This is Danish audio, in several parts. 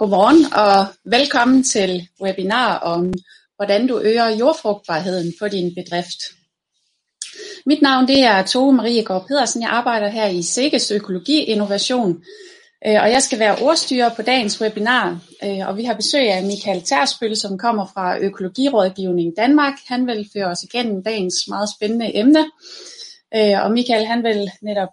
Godmorgen og velkommen til webinar om, hvordan du øger jordfrugtbarheden på din bedrift. Mit navn det er Tove Marie Gård Pedersen. Jeg arbejder her i Sikkes Økologi Innovation, øh, og jeg skal være ordstyrer på dagens webinar. Øh, og vi har besøg af Michael Tersbøl, som kommer fra Økologirådgivning Danmark. Han vil føre os igennem dagens meget spændende emne. Øh, og Michael han vil netop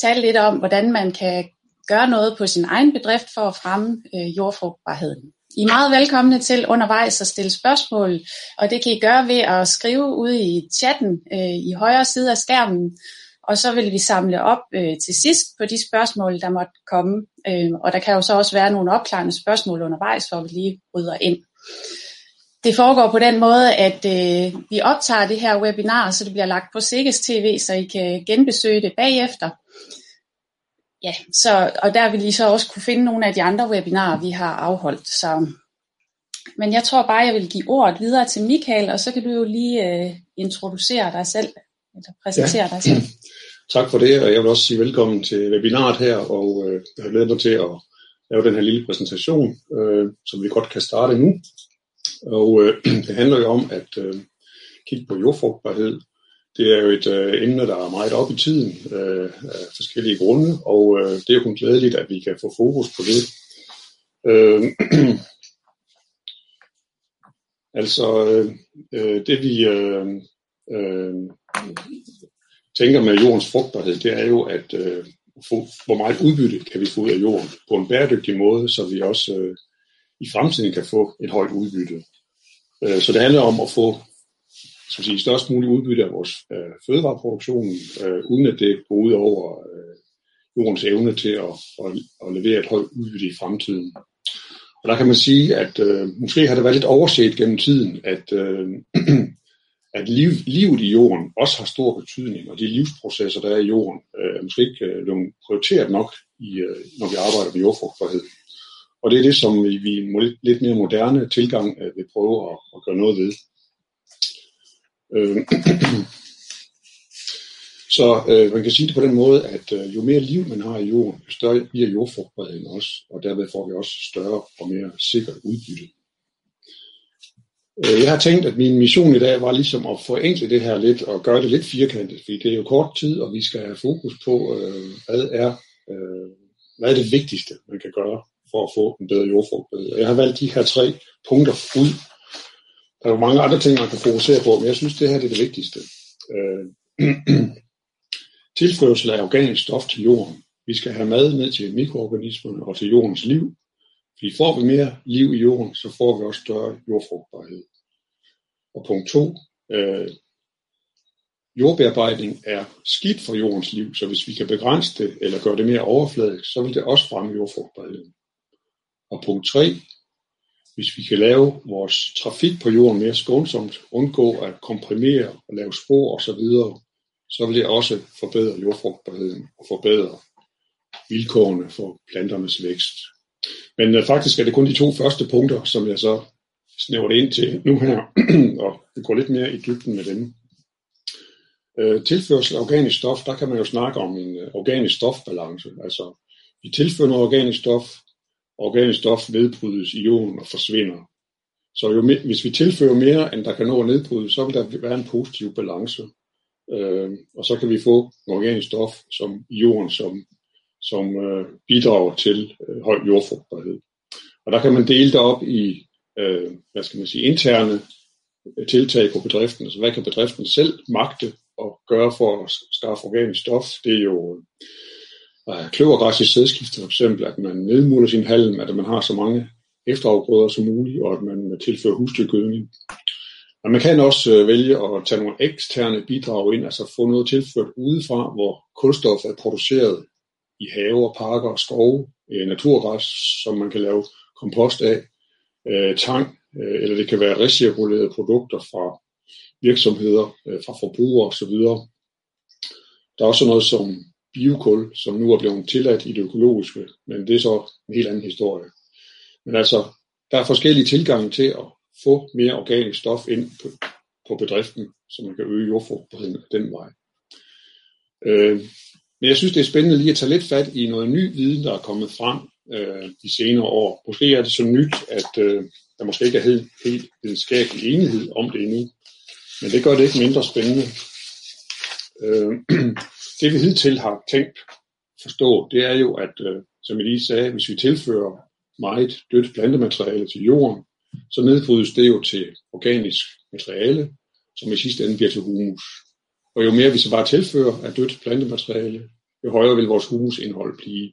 tale lidt om, hvordan man kan gøre noget på sin egen bedrift for at fremme øh, jordfrugtbarheden. I er meget velkomne til undervejs at stille spørgsmål, og det kan I gøre ved at skrive ude i chatten øh, i højre side af skærmen, og så vil vi samle op øh, til sidst på de spørgsmål, der måtte komme. Øh, og der kan jo så også være nogle opklarende spørgsmål undervejs, hvor vi lige rydder ind. Det foregår på den måde, at øh, vi optager det her webinar, så det bliver lagt på Sikkes TV, så I kan genbesøge det bagefter ja, så, og der vil I så også kunne finde nogle af de andre webinarer, vi har afholdt. Så. Men jeg tror bare, jeg vil give ordet videre til Michael, og så kan du jo lige øh, introducere dig selv, eller præsentere ja. dig selv. Tak for det, og jeg vil også sige velkommen til webinaret her, og øh, jeg har glædet mig til at lave den her lille præsentation, øh, som vi godt kan starte nu. Og øh, det handler jo om at øh, kigge på jordfrugtbarhed det er jo et øh, emne, der er meget op i tiden øh, af forskellige grunde, og øh, det er jo kun glædeligt, at vi kan få fokus på det. Øh, altså, øh, det vi øh, øh, tænker med jordens frugtbarhed, det er jo, at øh, få, hvor meget udbytte kan vi få ud af jorden på en bæredygtig måde, så vi også øh, i fremtiden kan få et højt udbytte. Øh, så det handler om at få skal sige, størst muligt udbytte af vores øh, fødevareproduktion, øh, uden at det går ud over øh, jordens evne til at, at, at levere et højt udbytte i fremtiden. Og der kan man sige, at øh, måske har det været lidt overset gennem tiden, at, øh, at liv, livet i jorden også har stor betydning, og de livsprocesser, der er i jorden, øh, er måske ikke øh, prioriteret nok, i, øh, når vi arbejder med jordfrugtbarhed. Og det er det, som vi, vi lidt mere moderne tilgang øh, vil prøve at, at gøre noget ved. Øh, så øh, man kan sige det på den måde, at øh, jo mere liv man har i jorden, jo større bliver jordfrugtbarheden også, og derved får vi også større og mere sikkert udbytte. Øh, jeg har tænkt, at min mission i dag var ligesom at forenkle det her lidt og gøre det lidt firkantet, fordi det er jo kort tid, og vi skal have fokus på, øh, hvad, er, øh, hvad er det vigtigste, man kan gøre for at få en bedre jordforberedelse. Jeg har valgt de her tre punkter ud, der er jo mange andre ting, man kan fokusere på, men jeg synes, det her det er det vigtigste. Øh, tilførsel af organisk stof til jorden. Vi skal have mad ned til mikroorganismerne og til jordens liv. Fordi får vi mere liv i jorden, så får vi også større jordfrugtbarhed. Og punkt to, øh, jordbearbejdning er skidt for jordens liv, så hvis vi kan begrænse det eller gøre det mere overfladisk, så vil det også fremme jordfrugtbarheden. Og punkt 3, hvis vi kan lave vores trafik på jorden mere skånsomt, undgå at komprimere og lave spor osv., så vil det også forbedre jordfrugtbarheden og forbedre vilkårene for planternes vækst. Men øh, faktisk er det kun de to første punkter, som jeg så snæver det ind til nu her, og vi går lidt mere i dybden med dem. Øh, tilførsel af organisk stof, der kan man jo snakke om en øh, organisk stofbalance. Altså, vi tilfører noget organisk stof, organisk stof nedbrydes i jorden og forsvinder. Så jo, hvis vi tilfører mere, end der kan nå at nedbryde, så vil der være en positiv balance. Øh, og så kan vi få organisk stof som i jorden, som, som øh, bidrager til øh, høj jordfrugtbarhed. Og der kan man dele det op i øh, hvad skal man sige, interne øh, tiltag på bedriften. Altså hvad kan bedriften selv magte og gøre for at skaffe organisk stof? Det er jo kløvergræs i sædskifte for eksempel, at man nedmuler sin halm, at man har så mange efterafgrøder som muligt, og at man tilfører husdyrgødning. Og man kan også øh, vælge at tage nogle eksterne bidrag ind, altså få noget tilført udefra, hvor kulstof er produceret i haver, parker og skove, øh, naturgræs, som man kan lave kompost af, øh, tang, eller det kan være recirkulerede produkter fra virksomheder, fra forbrugere osv. Der er også noget som biokul, som nu er blevet tilladt i det økologiske, men det er så en helt anden historie. Men altså, der er forskellige tilgange til at få mere organisk stof ind på, på bedriften, så man kan øge jordfrugtbarheden den vej. Øh, men jeg synes, det er spændende lige at tage lidt fat i noget ny viden, der er kommet frem øh, de senere år. Måske er det så nyt, at øh, der måske ikke er helt, helt videnskabelig enighed om det endnu. Men det gør det ikke mindre spændende. Øh, det vi hidtil har tænkt forstå, det er jo, at øh, som jeg lige sagde, hvis vi tilfører meget dødt plantemateriale til jorden, så nedbrydes det jo til organisk materiale, som i sidste ende bliver til humus. Og jo mere vi så bare tilfører af dødt plantemateriale, jo højere vil vores humusindhold blive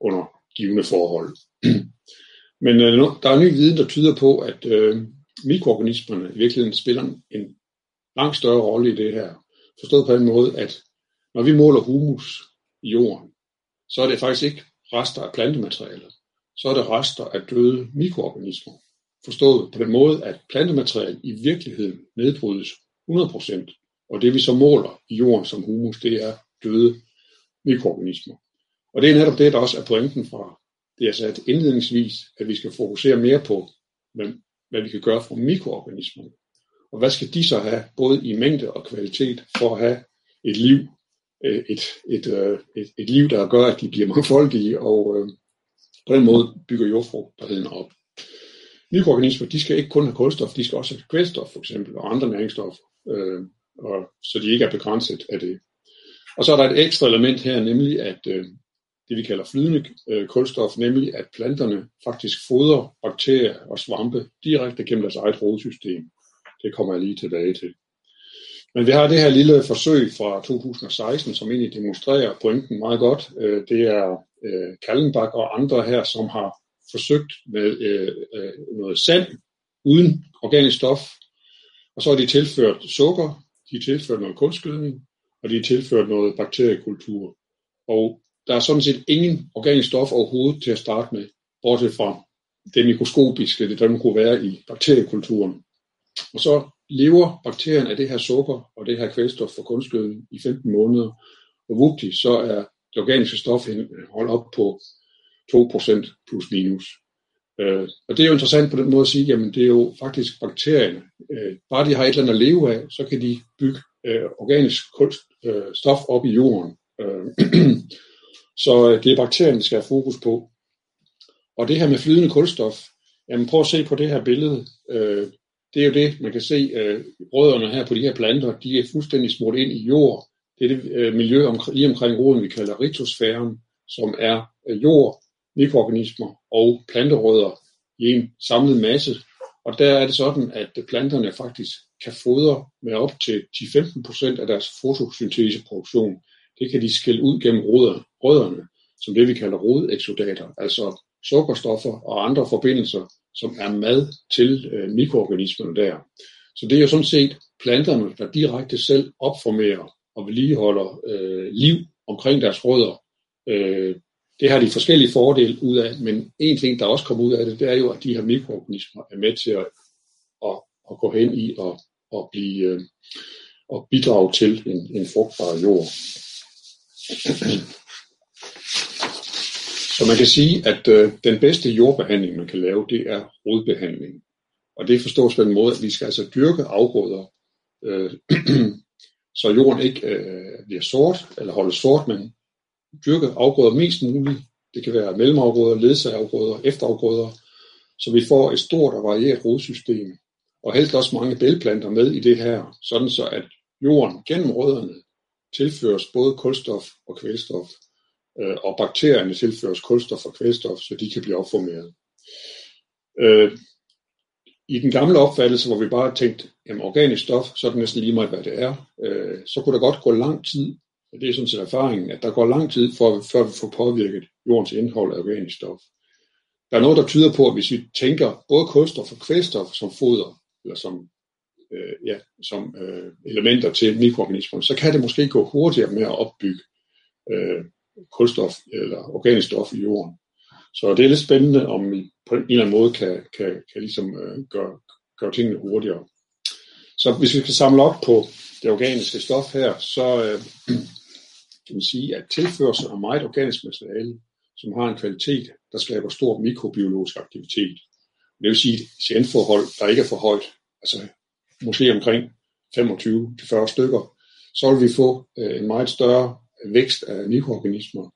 under givende forhold. Men øh, der er ny viden, der tyder på, at øh, mikroorganismerne i virkeligheden spiller en langt større rolle i det her. Forstået på den måde, at når vi måler humus i jorden, så er det faktisk ikke rester af plantematerialet. Så er det rester af døde mikroorganismer. Forstået på den måde, at plantemateriale i virkeligheden nedbrydes 100%, og det vi så måler i jorden som humus, det er døde mikroorganismer. Og det er netop det, der også er pointen fra det, jeg sagde indledningsvis, at vi skal fokusere mere på, hvad, hvad vi kan gøre for mikroorganismerne. Og hvad skal de så have, både i mængde og kvalitet, for at have et liv, øh, et, et, øh, et, et liv, der gør, at de bliver mangfoldige, og øh, på den måde bygger jordfrugtbarheden op. Mikroorganismer, de skal ikke kun have kulstof, de skal også have kvælstof for eksempel, og andre næringsstoffer, øh, og, så de ikke er begrænset af det. Og så er der et ekstra element her, nemlig at øh, det vi kalder flydende øh, kulstof, nemlig at planterne faktisk fodrer bakterier og svampe direkte gennem deres eget rodsystem. Det kommer jeg lige tilbage til. Men vi har det her lille forsøg fra 2016, som egentlig demonstrerer pointen meget godt. Øh, det er øh, Kallenbach og andre her, som har forsøgt med øh, noget sand uden organisk stof, og så har de tilført sukker, de har tilført noget kunstgødning, og de har tilført noget bakteriekultur. Og der er sådan set ingen organisk stof overhovedet til at starte med, bortset fra det mikroskopiske, det der kunne være i bakteriekulturen. Og så lever bakterien af det her sukker og det her kvælstof for kunstgødning i 15 måneder, og vugtigt, så er det organiske stof øh, holdt op på 2% plus minus. Øh, og det er jo interessant på den måde at sige, jamen det er jo faktisk bakterierne. Øh, bare de har et eller andet at leve af, så kan de bygge øh, organisk kunst, øh, stof op i jorden. Øh, så øh, det er bakterierne, der skal have fokus på. Og det her med flydende kulstof, jamen prøv at se på det her billede. Øh, det er jo det, man kan se øh, rødderne her på de her planter, de er fuldstændig smurt ind i jord. Det er det øh, miljø om, lige omkring roden, vi kalder ritosfæren, som er øh, jord, mikroorganismer og planterødder i en samlet masse. Og der er det sådan, at planterne faktisk kan fodre med op til 10-15% af deres fotosynteseproduktion. Det kan de skille ud gennem rødderne, som det vi kalder rodeksodater, altså sukkerstoffer og andre forbindelser, som er mad til øh, mikroorganismerne der. Så det er jo sådan set planterne, der direkte selv opformerer og vedligeholder øh, liv omkring deres rødder. Øh, det har de forskellige fordele ud af, men en ting, der også kommer ud af det, det er jo, at de her mikroorganismer er med til at, at, at gå hen i og, og blive øh, og bidrage til en, en frugtbar jord. Så man kan sige, at øh, den bedste jordbehandling, man kan lave, det er rodbehandling. Og det forstås på den måde, at vi skal altså dyrke afgrøder, øh, så jorden ikke øh, bliver sort, eller holdes sort, men dyrke afgrøder mest muligt. Det kan være mellemafgrøder, ledsagerafgrøder, efterafgrøder, så vi får et stort og varieret rodsystem. Og helst også mange bælplanter med i det her, sådan så at jorden gennem rødderne tilføres både kulstof og kvælstof øh, og bakterierne tilføres kulstof og kvælstof, så de kan blive opformeret. Øh, I den gamle opfattelse, hvor vi bare tænkte, at organisk stof, så er det næsten lige meget, hvad det er, øh, så kunne der godt gå lang tid, og det er sådan set erfaringen, at der går lang tid, for, før vi får påvirket jordens indhold af organisk stof. Der er noget, der tyder på, at hvis vi tænker både kulstof og kvælstof som foder, eller som, øh, ja, som øh, elementer til mikroorganismer, så kan det måske gå hurtigere med at opbygge øh, kulstof eller organisk stof i jorden. Så det er lidt spændende, om vi på en eller anden måde kan, kan, kan ligesom, øh, gøre, gøre tingene hurtigere. Så hvis vi skal samle op på det organiske stof her, så øh, kan man sige, at tilførsel af meget organisk materiale, som har en kvalitet, der skaber stor mikrobiologisk aktivitet. Det vil sige et CN-forhold, der ikke er for højt, altså måske omkring 25-40 stykker, så vil vi få øh, en meget større vækst af mikroorganismer.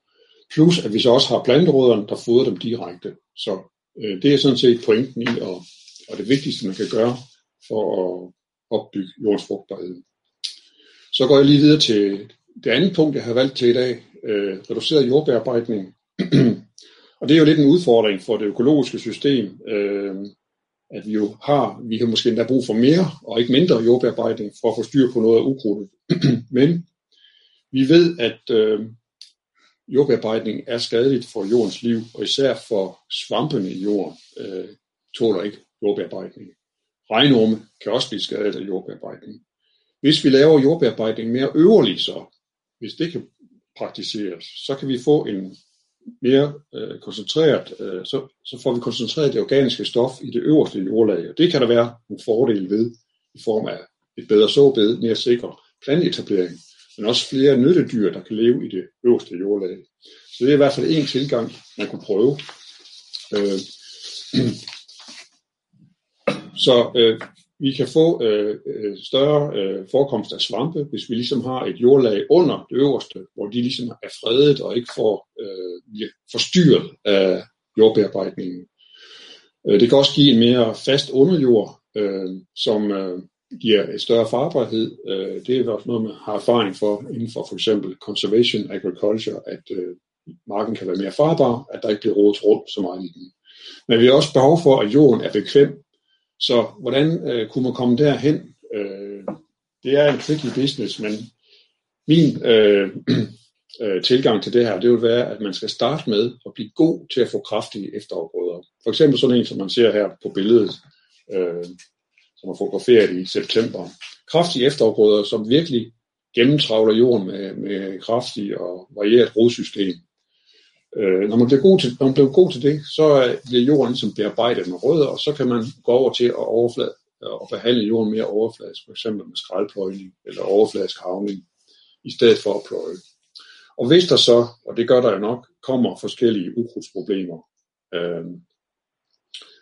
Plus at vi så også har planterødderne, der fodrer dem direkte. Så øh, det er sådan set pointen i, og, og det vigtigste man kan gøre for at opbygge jordens frugtbarhed. Så går jeg lige videre til det andet punkt, jeg har valgt til i dag, øh, reduceret jordbearbejdning. og det er jo lidt en udfordring for det økologiske system, øh, at vi jo har, vi har måske endda brug for mere og ikke mindre jordbearbejdning for at få styr på noget af ukrudtet. Men vi ved, at øh, jordbearbejdning er skadeligt for jordens liv, og især for svampene i jorden øh, tåler ikke jordbearbejdning. Regnorme kan også blive skadet af jordbearbejdning. Hvis vi laver jordbearbejdning mere øverlig så, hvis det kan praktiseres, så kan vi få en mere øh, koncentreret, øh, så, så får vi koncentreret det organiske stof i det øverste jordlag, og det kan der være en fordel ved i form af et bedre såbed, mere sikker planteetablering, men også flere nyttedyr, der kan leve i det øverste jordlag. Så det er i hvert fald en tilgang, man kunne prøve. Øh, så øh, vi kan få øh, øh, større øh, forekomst af svampe, hvis vi ligesom har et jordlag under det øverste, hvor de ligesom er fredet og ikke får øh, forstyrret af jordbearbejdningen. Øh, det kan også give en mere fast underjord, øh, som øh, giver et større farbarhed. Øh, det er også noget, man har erfaring for inden for for eksempel conservation agriculture, at øh, marken kan være mere farbar, at der ikke bliver rodet rundt så meget i den. Men vi har også behov for, at jorden er bekvem så hvordan øh, kunne man komme derhen? Øh, det er en tricky business, men min øh, øh, tilgang til det her, det vil være, at man skal starte med at blive god til at få kraftige efterafgrøder. For eksempel sådan en, som man ser her på billedet, øh, som er fotograferet i september. Kraftige efterafgrøder, som virkelig gennemtravler jorden med, med kraftig og varieret rodsystem. Øh, når, man bliver god til, når man bliver god til det, så bliver jorden ligesom bearbejdet med rødder, og så kan man gå over til at overflade, og behandle jorden mere overfladisk, for eksempel med skraldpløjning eller overfladisk havning, i stedet for at pløje. Og hvis der så, og det gør der jo nok, kommer forskellige ukrudtsproblemer, øh,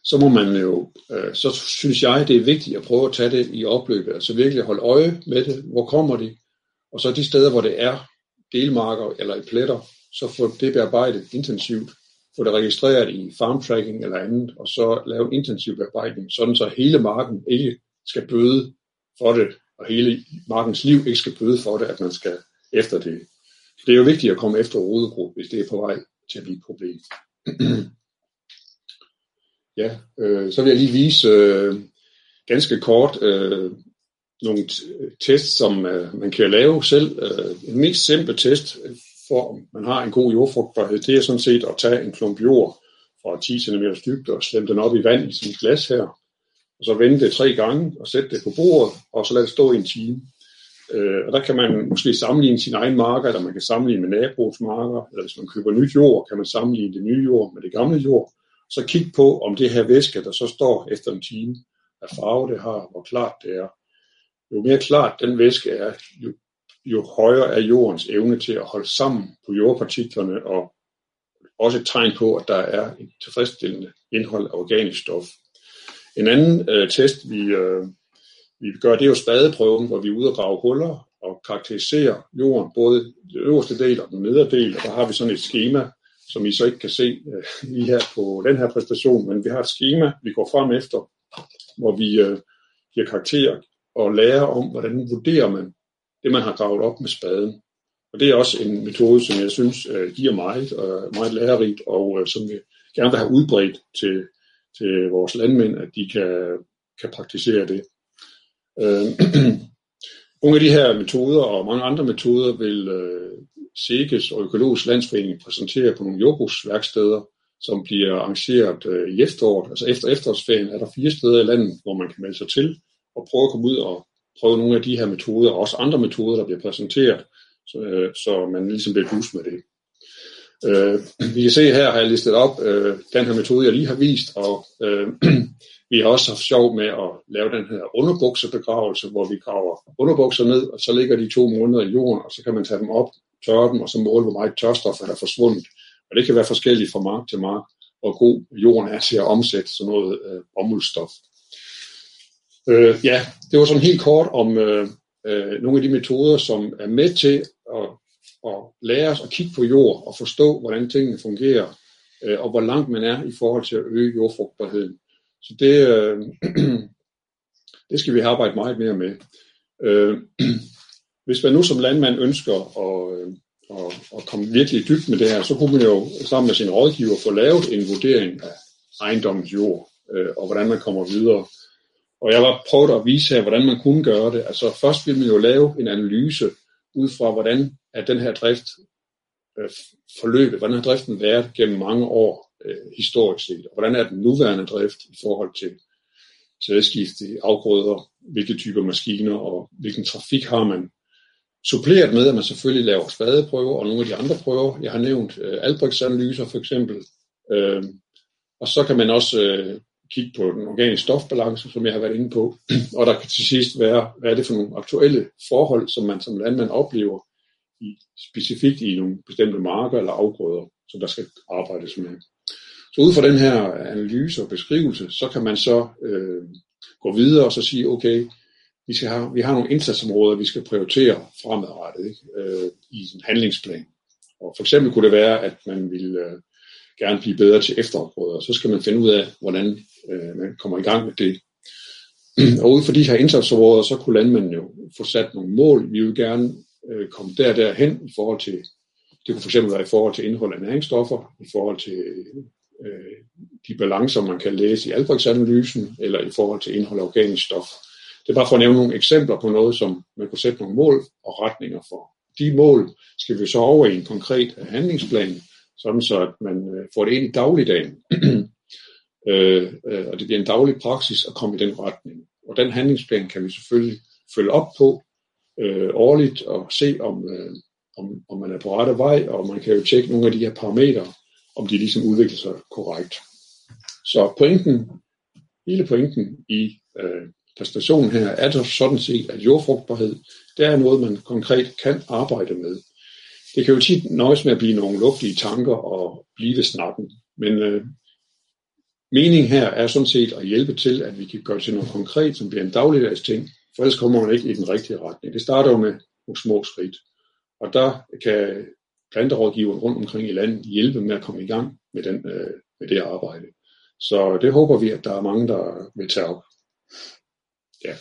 så må man jo, øh, så synes jeg, det er vigtigt at prøve at tage det i opløbet, altså virkelig holde øje med det, hvor kommer de, og så de steder, hvor det er delmarker eller i pletter, så få det bearbejdet intensivt, få det registreret i farm tracking eller andet, og så lave en intensiv bearbejdning, sådan så hele marken ikke skal bøde for det, og hele markens liv ikke skal bøde for det, at man skal efter det. Det er jo vigtigt at komme efter rodegruppe, hvis det er på vej til at blive et problem ja, øh, så vil jeg lige vise øh, ganske kort øh, nogle tests, som øh, man kan lave selv. Øh, en mest simple test for om man har en god jordfrugtbarhed, det er sådan set at tage en klump jord fra 10 cm dybde og slemme den op i vand i sådan et glas her, og så vende det tre gange og sætte det på bordet, og så lade det stå i en time. Øh, og der kan man måske sammenligne sin egen marker, eller man kan sammenligne med naboens marker, eller hvis man køber nyt jord, kan man sammenligne det nye jord med det gamle jord. Så kig på, om det her væske, der så står efter en time, af farve det har, hvor klart det er. Jo mere klart den væske er, jo jo højere er jordens evne til at holde sammen på jordpartiklerne, og også et tegn på, at der er et tilfredsstillende indhold af organisk stof. En anden øh, test, vi, øh, vi gør, det er jo spadeprøven, hvor vi er ude og grave huller og karakteriserer jorden, både den øverste del og den nedre del, og der har vi sådan et schema, som I så ikke kan se øh, lige her på den her præstation, men vi har et schema, vi går frem efter, hvor vi øh, giver karakterer og lærer om, hvordan vurderer man det, man har gravet op med spaden. Og det er også en metode, som jeg synes øh, giver meget, og meget lærerigt, og øh, som vi gerne vil have udbredt til, til vores landmænd, at de kan, kan praktisere det. Øh, nogle af de her metoder og mange andre metoder vil øh, SEGES og Økologisk Landsforening præsenterer på nogle jordbrugsværksteder, som bliver arrangeret øh, i efteråret. Altså efter efterårsferien er der fire steder i landet, hvor man kan melde sig til og prøve at komme ud og prøve nogle af de her metoder, og også andre metoder, der bliver præsenteret, så, øh, så man ligesom bliver dus med det. Øh, vi kan se her, har jeg listet op øh, den her metode, jeg lige har vist, og øh, vi har også haft sjov med at lave den her underbuksebegravelse, hvor vi graver underbukser ned, og så ligger de to måneder i jorden, og så kan man tage dem op, tørre dem, og så måle, hvor meget tørstof er forsvundet. Og det kan være forskelligt fra mark til mark, hvor god jorden er til at omsætte sådan noget øh, bomuldstof. Øh, ja, det var sådan helt kort om øh, øh, nogle af de metoder, som er med til at at lære os at kigge på jord og forstå, hvordan tingene fungerer, øh, og hvor langt man er i forhold til at øge jordfrugtbarheden. Så det, øh, det skal vi arbejde meget mere med. Øh, hvis man nu som landmand ønsker at, øh, at, at komme virkelig dybt med det her, så kunne man jo sammen med sin rådgiver få lavet en vurdering af ejendommens jord, øh, og hvordan man kommer videre. Og jeg var prøvet at vise her, hvordan man kunne gøre det. Altså først ville man jo lave en analyse ud fra, hvordan er den her drift øh, forløbet, hvordan har driften været gennem mange år øh, historisk set, og hvordan er den nuværende drift i forhold til sædskift i afgrøder, hvilke typer maskiner og hvilken trafik har man. Suppleret med, at man selvfølgelig laver spadeprøver og nogle af de andre prøver. Jeg har nævnt øh, Albrechts-analyser for eksempel. Øh, og så kan man også øh, kigge på den organiske stofbalance, som jeg har været inde på. Og der kan til sidst være, hvad er det for nogle aktuelle forhold, som man som landmand oplever, i, specifikt i nogle bestemte marker eller afgrøder, som der skal arbejdes med. Så ud fra den her analyse og beskrivelse, så kan man så øh, gå videre og så sige, okay, vi, skal have, vi har nogle indsatsområder, vi skal prioritere fremadrettet ikke? Øh, i en handlingsplan. Og for eksempel kunne det være, at man vil øh, gerne blive bedre til efterafgrøder, så skal man finde ud af, hvordan øh, man kommer i gang med det. Og ud fra de her indsatsområder, så kunne landmanden jo få sat nogle mål. Vi vil gerne øh, komme der derhen i forhold til, det kunne fx være i forhold til indhold af næringsstoffer, i forhold til øh, de balancer, man kan læse i Albrechts-analysen, eller i forhold til indhold af organisk stof. Det er bare for at nævne nogle eksempler på noget, som man kunne sætte nogle mål og retninger for. De mål skal vi så over i en konkret handlingsplan, sådan så at man øh, får det ind i dagligdagen. Øh, øh, og det bliver en daglig praksis at komme i den retning. Og den handlingsplan kan vi selvfølgelig følge op på øh, årligt og se, om, øh, om, om man er på rette vej, og man kan jo tjekke nogle af de her parametre, om de ligesom udvikler sig korrekt. Så pointen, hele pointen i øh, præstation her, er det sådan set, at jordfrugtbarhed, det er noget, man konkret kan arbejde med. Det kan jo tit nøjes med at blive nogle luftige tanker og blive ved snakken, men øh, meningen her er sådan set at hjælpe til, at vi kan gøre til noget konkret, som bliver en dagligdags ting, for ellers kommer man ikke i den rigtige retning. Det starter jo med nogle små skridt, og der kan planterådgiveren rundt omkring i landet hjælpe med at komme i gang med, den, øh, med det arbejde. Så det håber vi, at der er mange, der vil tage op. Ja.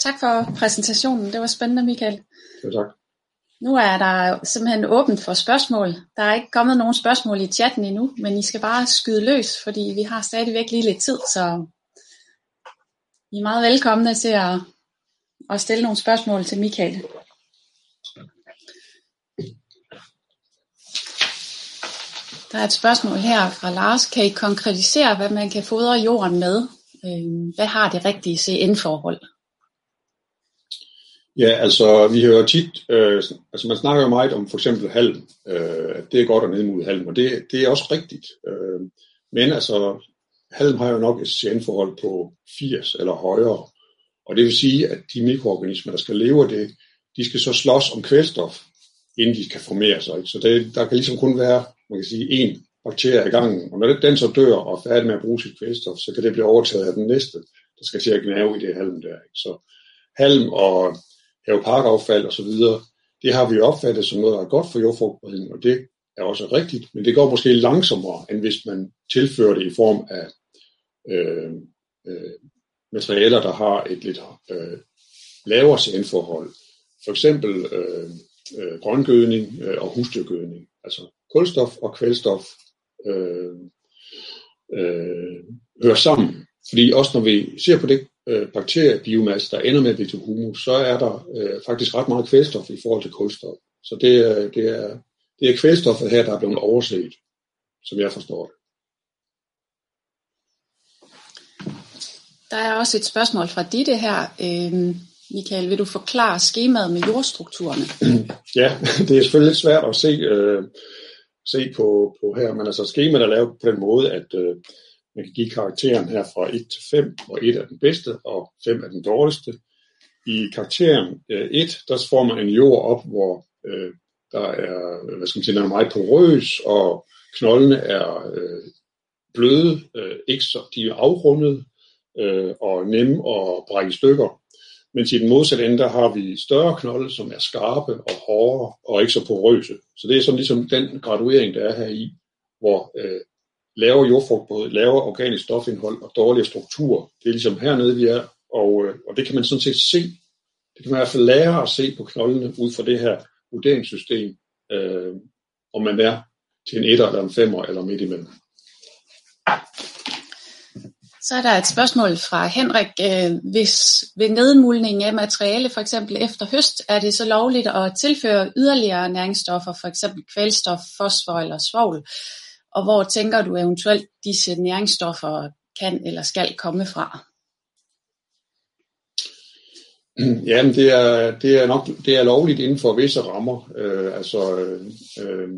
Tak for præsentationen. Det var spændende, Michael. Ja, tak. Nu er der simpelthen åbent for spørgsmål. Der er ikke kommet nogen spørgsmål i chatten endnu, men I skal bare skyde løs, fordi vi har stadigvæk lige lidt tid, så I er meget velkomne til at, at stille nogle spørgsmål til Michael. Der er et spørgsmål her fra Lars. Kan I konkretisere, hvad man kan fodre jorden med? Øhm, hvad har det rigtige CN-forhold? Ja, altså vi hører tit, øh, altså man snakker jo meget om for eksempel halm, øh, det er godt at nedmude halm, og det, det er også rigtigt. Øh, men altså, halm har jo nok et CN-forhold på 80 eller højere, og det vil sige, at de mikroorganismer, der skal leve af det, de skal så slås om kvælstof, inden de kan formere sig. Så det, der kan ligesom kun være, man kan sige, en bakterie i gangen, og når den så dør og er færdig med at bruge sit kvælstof, så kan det blive overtaget af den næste, der skal til at gnave i det halm der. Så halm og haveparkaffald osv., det har vi opfattet som noget, der er godt for jordfrugtbarheden, og det er også rigtigt, men det går måske langsommere, end hvis man tilfører det i form af øh, øh, materialer, der har et lidt øh, lavere CN-forhold. For eksempel øh, øh, grøngødning øh, og husdyrgødning, altså kulstof og kvælstof øh, øh, hører sammen. Fordi også når vi ser på det øh, bakteriebiomasse, der ender med at blive til humus, så er der øh, faktisk ret meget kvælstof i forhold til kulstof. Så det, øh, det, er, det er kvælstoffet her, der er blevet overset, som jeg forstår det. Der er også et spørgsmål fra Ditte her. Øh, Michael, vil du forklare skemaet med jordstrukturerne? Ja, det er selvfølgelig lidt svært at se, øh, se på, på her, men altså skemaet er lavet på den måde, at øh, man kan give karakteren her fra 1 til 5, hvor 1 er den bedste, og 5 er den dårligste. I karakteren øh, 1, der får man en jord op, hvor øh, der er, hvad skal man sige, der er meget porøs, og knoldene er øh, bløde, øh, ikke så, de er afrundet, øh, og nemme at brække stykker mens i den modsatte ende, der har vi større knolde, som er skarpe og hårde og ikke så porøse. Så det er sådan ligesom den graduering, der er her i, hvor øh, lavere jordfrugtbrød, lavere organisk stofindhold og dårligere struktur, det er ligesom hernede, vi er, og, øh, og det kan man sådan set se. Det kan man i hvert fald lære at se på knoldene ud fra det her vurderingssystem, øh, om man er til en etter eller en femmer eller midt imellem. Så er der et spørgsmål fra Henrik. Øh, hvis ved nedmulning af materiale, for eksempel efter høst, er det så lovligt at tilføre yderligere næringsstoffer, for eksempel kvælstof, fosfor eller svovl? Og hvor tænker du eventuelt disse næringsstoffer kan eller skal komme fra? Ja, det er, det er nok det er lovligt inden for visse rammer. Øh, altså, øh,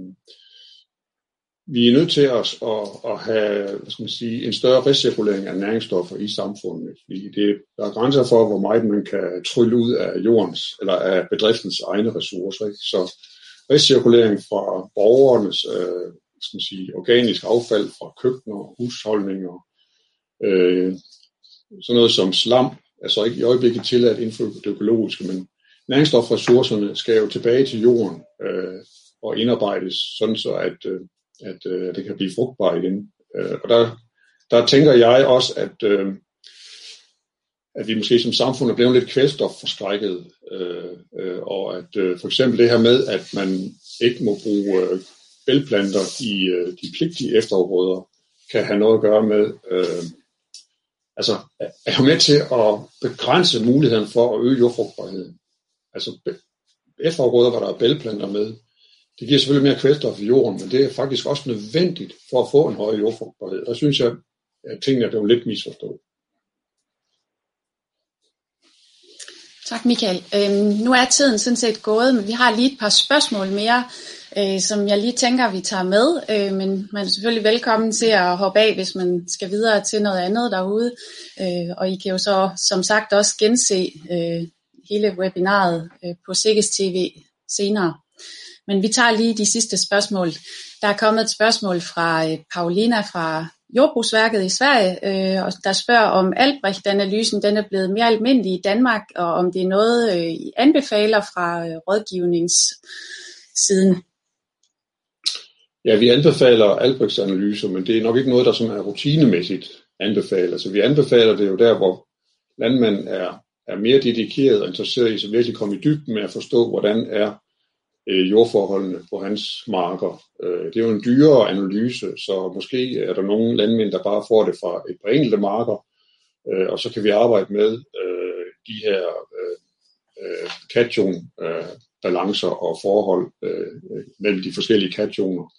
vi er nødt til at, at, at have hvad skal man sige, en større recirkulering af næringsstoffer i samfundet. Fordi det, der er grænser for, hvor meget man kan trylle ud af jordens eller af bedriftens egne ressourcer. Ikke? Så recirkulering fra borgernes øh, skal man sige, organisk affald fra køkkener, husholdninger, øh, sådan noget som slam, altså ikke i øjeblikket tilladt inden for det økologiske, men næringsstofressourcerne skal jo tilbage til jorden øh, og indarbejdes, sådan så at, øh, at øh, det kan blive frugtbart igen. Øh, og der, der tænker jeg også, at, øh, at vi måske som samfund er blevet lidt kvælstofforskrækket, øh, øh, og at øh, for eksempel det her med, at man ikke må bruge øh, bælplanter i øh, de pligtige efterafgrøder, kan have noget at gøre med, øh, altså er med til at begrænse muligheden for at øge jordfrugtbarheden. Altså efterafgrøder, hvor der er bælplanter med, det giver selvfølgelig mere kvælstof i jorden, men det er faktisk også nødvendigt for at få en høj jordfrugtbarhed. Der synes jeg, at tingene er blevet lidt misforstået. Tak Michael. Øhm, nu er tiden sådan set gået, men vi har lige et par spørgsmål mere, øh, som jeg lige tænker, vi tager med. Øh, men man er selvfølgelig velkommen til at hoppe af, hvis man skal videre til noget andet derude. Øh, og I kan jo så som sagt også gense øh, hele webinaret øh, på Sikkes TV senere. Men vi tager lige de sidste spørgsmål. Der er kommet et spørgsmål fra øh, Paulina fra Jordbrugsværket i Sverige, øh, og der spørger om Albrecht-analysen, den er blevet mere almindelig i Danmark, og om det er noget, øh, I anbefaler fra øh, rådgivningssiden. Ja, vi anbefaler Albrechts analyser, men det er nok ikke noget, der som er rutinemæssigt anbefaler. Så vi anbefaler det jo der, hvor landmanden er, er mere dedikeret og interesseret i, så virkelig komme i dybden med at forstå, hvordan er øh, jordforholdene på hans marker. Øh, det er jo en dyrere analyse, så måske er der nogle landmænd, der bare får det fra et par enkelte marker, øh, og så kan vi arbejde med øh, de her øh, øh, cation øh, og forhold øh, mellem de forskellige kationer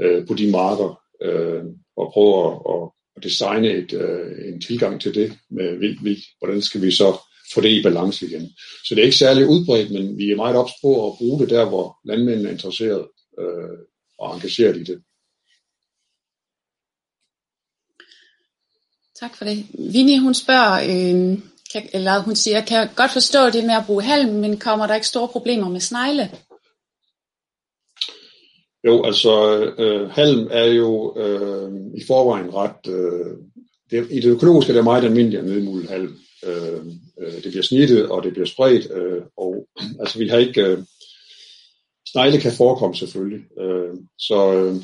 øh, på de marker, øh, og prøve at, at designe et, øh, en tilgang til det, med hvil, hvordan skal vi så få det i balance igen. Så det er ikke særlig udbredt, men vi er meget ops på at bruge det der, hvor landmændene er interesseret øh, og engageret i det. Tak for det. Vinnie, hun spørger, øh, kan, eller hun siger, kan jeg godt forstå det med at bruge halm, men kommer der ikke store problemer med snegle? Jo, altså øh, halm er jo øh, i forvejen ret... Øh, det, I det økologiske er det meget almindeligt at nedmule halm. Øh, øh, det bliver snittet, og det bliver spredt, øh, og altså vi har ikke... Øh, snegle kan forekomme selvfølgelig, øh, så, øh,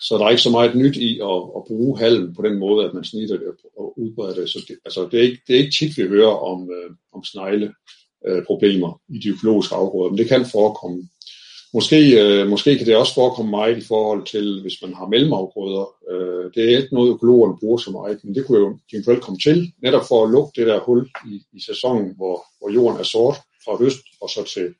så der er ikke så meget nyt i at, at bruge halm på den måde, at man snitter det og udbreder det. Så det, altså det, er ikke, det er ikke tit, vi hører om, øh, om snegle øh, problemer i de økologiske afgrøder, men det kan forekomme. Måske, øh, måske kan det også forekomme meget i forhold til, hvis man har mellemafgrøder. Øh, det er ikke noget, økologerne bruger så meget, men det kunne jo eventuelt komme til, netop for at lukke det der hul i, i sæsonen, hvor, hvor jorden er sort fra høst og så til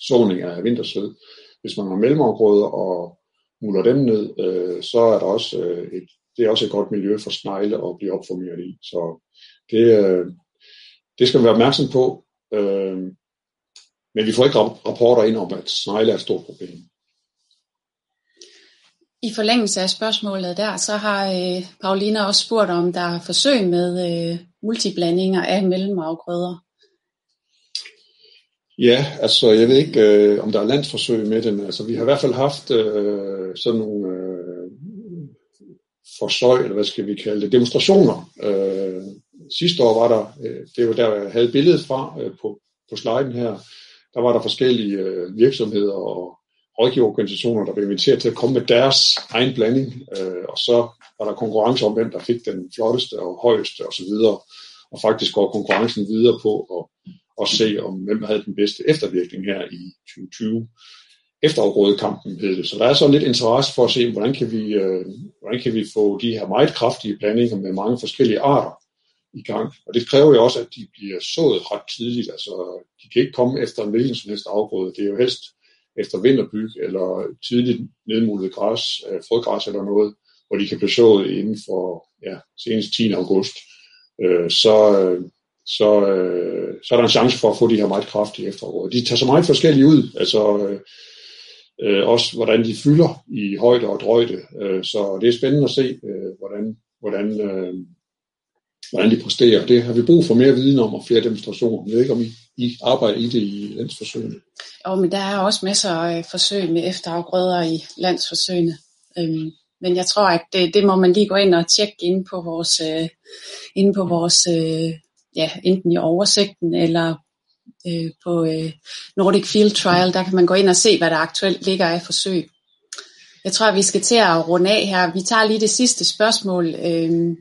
såning af vintersved. Hvis man har mellemafgrøder og muller dem ned, øh, så er der også øh, et, det er også et godt miljø for snegle at blive opformeret i. Så det, øh, det skal man være opmærksom på. Øh, men vi får ikke rapporter ind om, at snegle er et stort problem. I forlængelse af spørgsmålet der, så har øh, Paulina også spurgt, om der er forsøg med øh, multiblandinger af mellemafgrøder. Ja, altså jeg ved ikke, øh, om der er landsforsøg med det, men altså, vi har i hvert fald haft øh, sådan nogle øh, forsøg, eller hvad skal vi kalde det, demonstrationer, øh, sidste år var der, øh, det var der, jeg havde billedet fra øh, på, på sliden her, der var der forskellige øh, virksomheder og rådgiverorganisationer, der blev inviteret til at komme med deres egen blanding, øh, og så var der konkurrence om, hvem der fik den flotteste og højeste osv., og faktisk går konkurrencen videre på at, at se, om hvem der havde den bedste eftervirkning her i 2020. Efterafrådekampen hed det. Så der er så lidt interesse for at se, hvordan kan vi, øh, hvordan kan vi få de her meget kraftige blandinger med mange forskellige arter i gang. Og det kræver jo også, at de bliver sået ret tidligt. Altså, de kan ikke komme efter en hvilken som helst afgrøde. Det er jo helst efter vinterbyg eller tidligt nedmulet græs, øh, frøgræs eller noget, hvor de kan blive sået inden for ja, senest 10. august. Øh, så, øh, så, øh, så er der en chance for at få de her meget kraftige efterår. De tager så meget forskellige ud, altså øh, øh, også hvordan de fylder i højde og drøjde. Øh, så det er spændende at se, øh, hvordan, hvordan, øh, hvordan de præsterer. Det har vi brug for mere viden om og flere demonstrationer. Jeg ved ikke, om I, I arbejder i det i landsforsøgene. Jo, men der er også masser af forsøg med efterafgrøder i landsforsøgene. Øhm, men jeg tror, at det, det må man lige gå ind og tjekke ind på vores, øh, inde på vores øh, ja, enten i oversigten eller øh, på øh, Nordic Field Trial, der kan man gå ind og se, hvad der aktuelt ligger af forsøg. Jeg tror, at vi skal til at runde af her. Vi tager lige det sidste spørgsmål. Øh,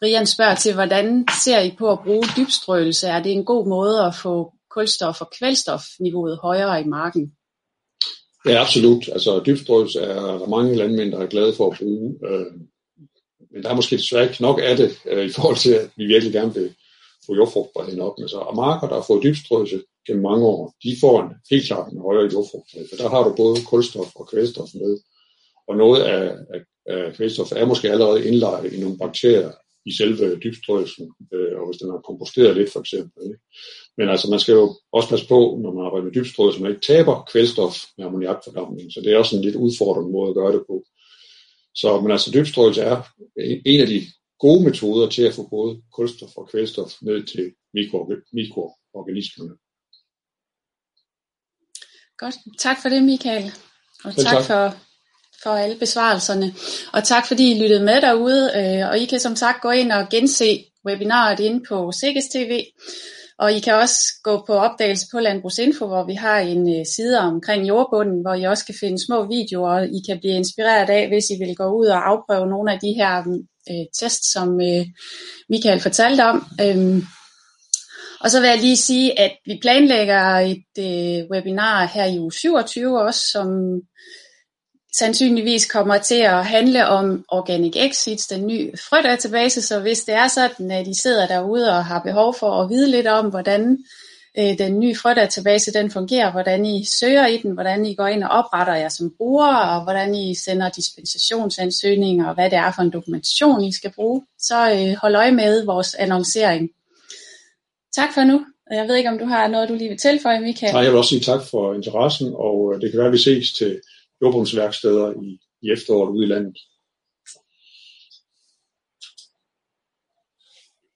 Brian spørger til, hvordan ser I på at bruge dybstrøelse? Er det en god måde at få kulstof- og kvælstofniveauet højere i marken? Ja, absolut. Altså dybstrøelse er der mange landmænd, der er glade for at bruge. Øh, men der er måske desværre ikke nok af det, øh, i forhold til, at vi virkelig gerne vil få jordfrugtbarheden op. Men så og marker, der har fået dybstrøelse gennem mange år, de får en helt klart en højere jordfrugtbarhed. For der har du både kulstof og kvælstof med. Og noget af, af, af kvælstof er måske allerede indlejret i nogle bakterier i selve dybstrøgelsen, øh, og hvis den er komposteret lidt for eksempel. Ikke? Men altså, man skal jo også passe på, når man arbejder med dybstrøelse, så man ikke taber kvælstof med ammoniakfordampning. Så det er også en lidt udfordrende måde at gøre det på. Så, men altså, dybstrøelse er en af de gode metoder til at få både kulstof og kvælstof ned til mikro, mikroorganismerne. Godt. Tak for det, Michael. Og tak, tak for, for alle besvarelserne. Og tak fordi I lyttede med derude. Øh, og I kan som sagt gå ind og gense webinaret inde på Sikkes TV. Og I kan også gå på opdagelse på Landbrugsinfo, hvor vi har en øh, side omkring jordbunden, hvor I også kan finde små videoer, og I kan blive inspireret af, hvis I vil gå ud og afprøve nogle af de her øh, tests, som øh, Michael fortalte om. Øhm, og så vil jeg lige sige, at vi planlægger et øh, webinar her i uge 27 også, som sandsynligvis kommer til at handle om Organic Exits, den nye frødatabase, så hvis det er sådan, at I sidder derude og har behov for at vide lidt om, hvordan øh, den nye frødatabase den fungerer, hvordan I søger i den, hvordan I går ind og opretter jer som bruger, og hvordan I sender dispensationsansøgninger, og hvad det er for en dokumentation, I skal bruge, så øh, hold øje med vores annoncering. Tak for nu. Jeg ved ikke, om du har noget, du lige vil tilføje, Michael? Nej, jeg vil også sige tak for interessen, og øh, det kan være, at vi ses til jordbundsværksteder i, i efteråret ude i landet.